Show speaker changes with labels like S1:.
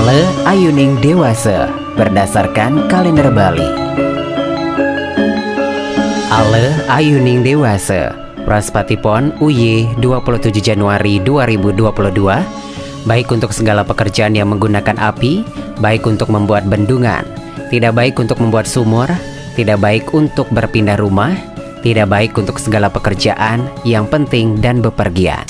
S1: Ale Ayuning Dewasa berdasarkan kalender Bali. Ale Ayuning Dewasa Praspatipon UY 27 Januari 2022 Baik untuk segala pekerjaan yang menggunakan api Baik untuk membuat bendungan Tidak baik untuk membuat sumur Tidak baik untuk berpindah rumah Tidak baik untuk segala pekerjaan yang penting dan bepergian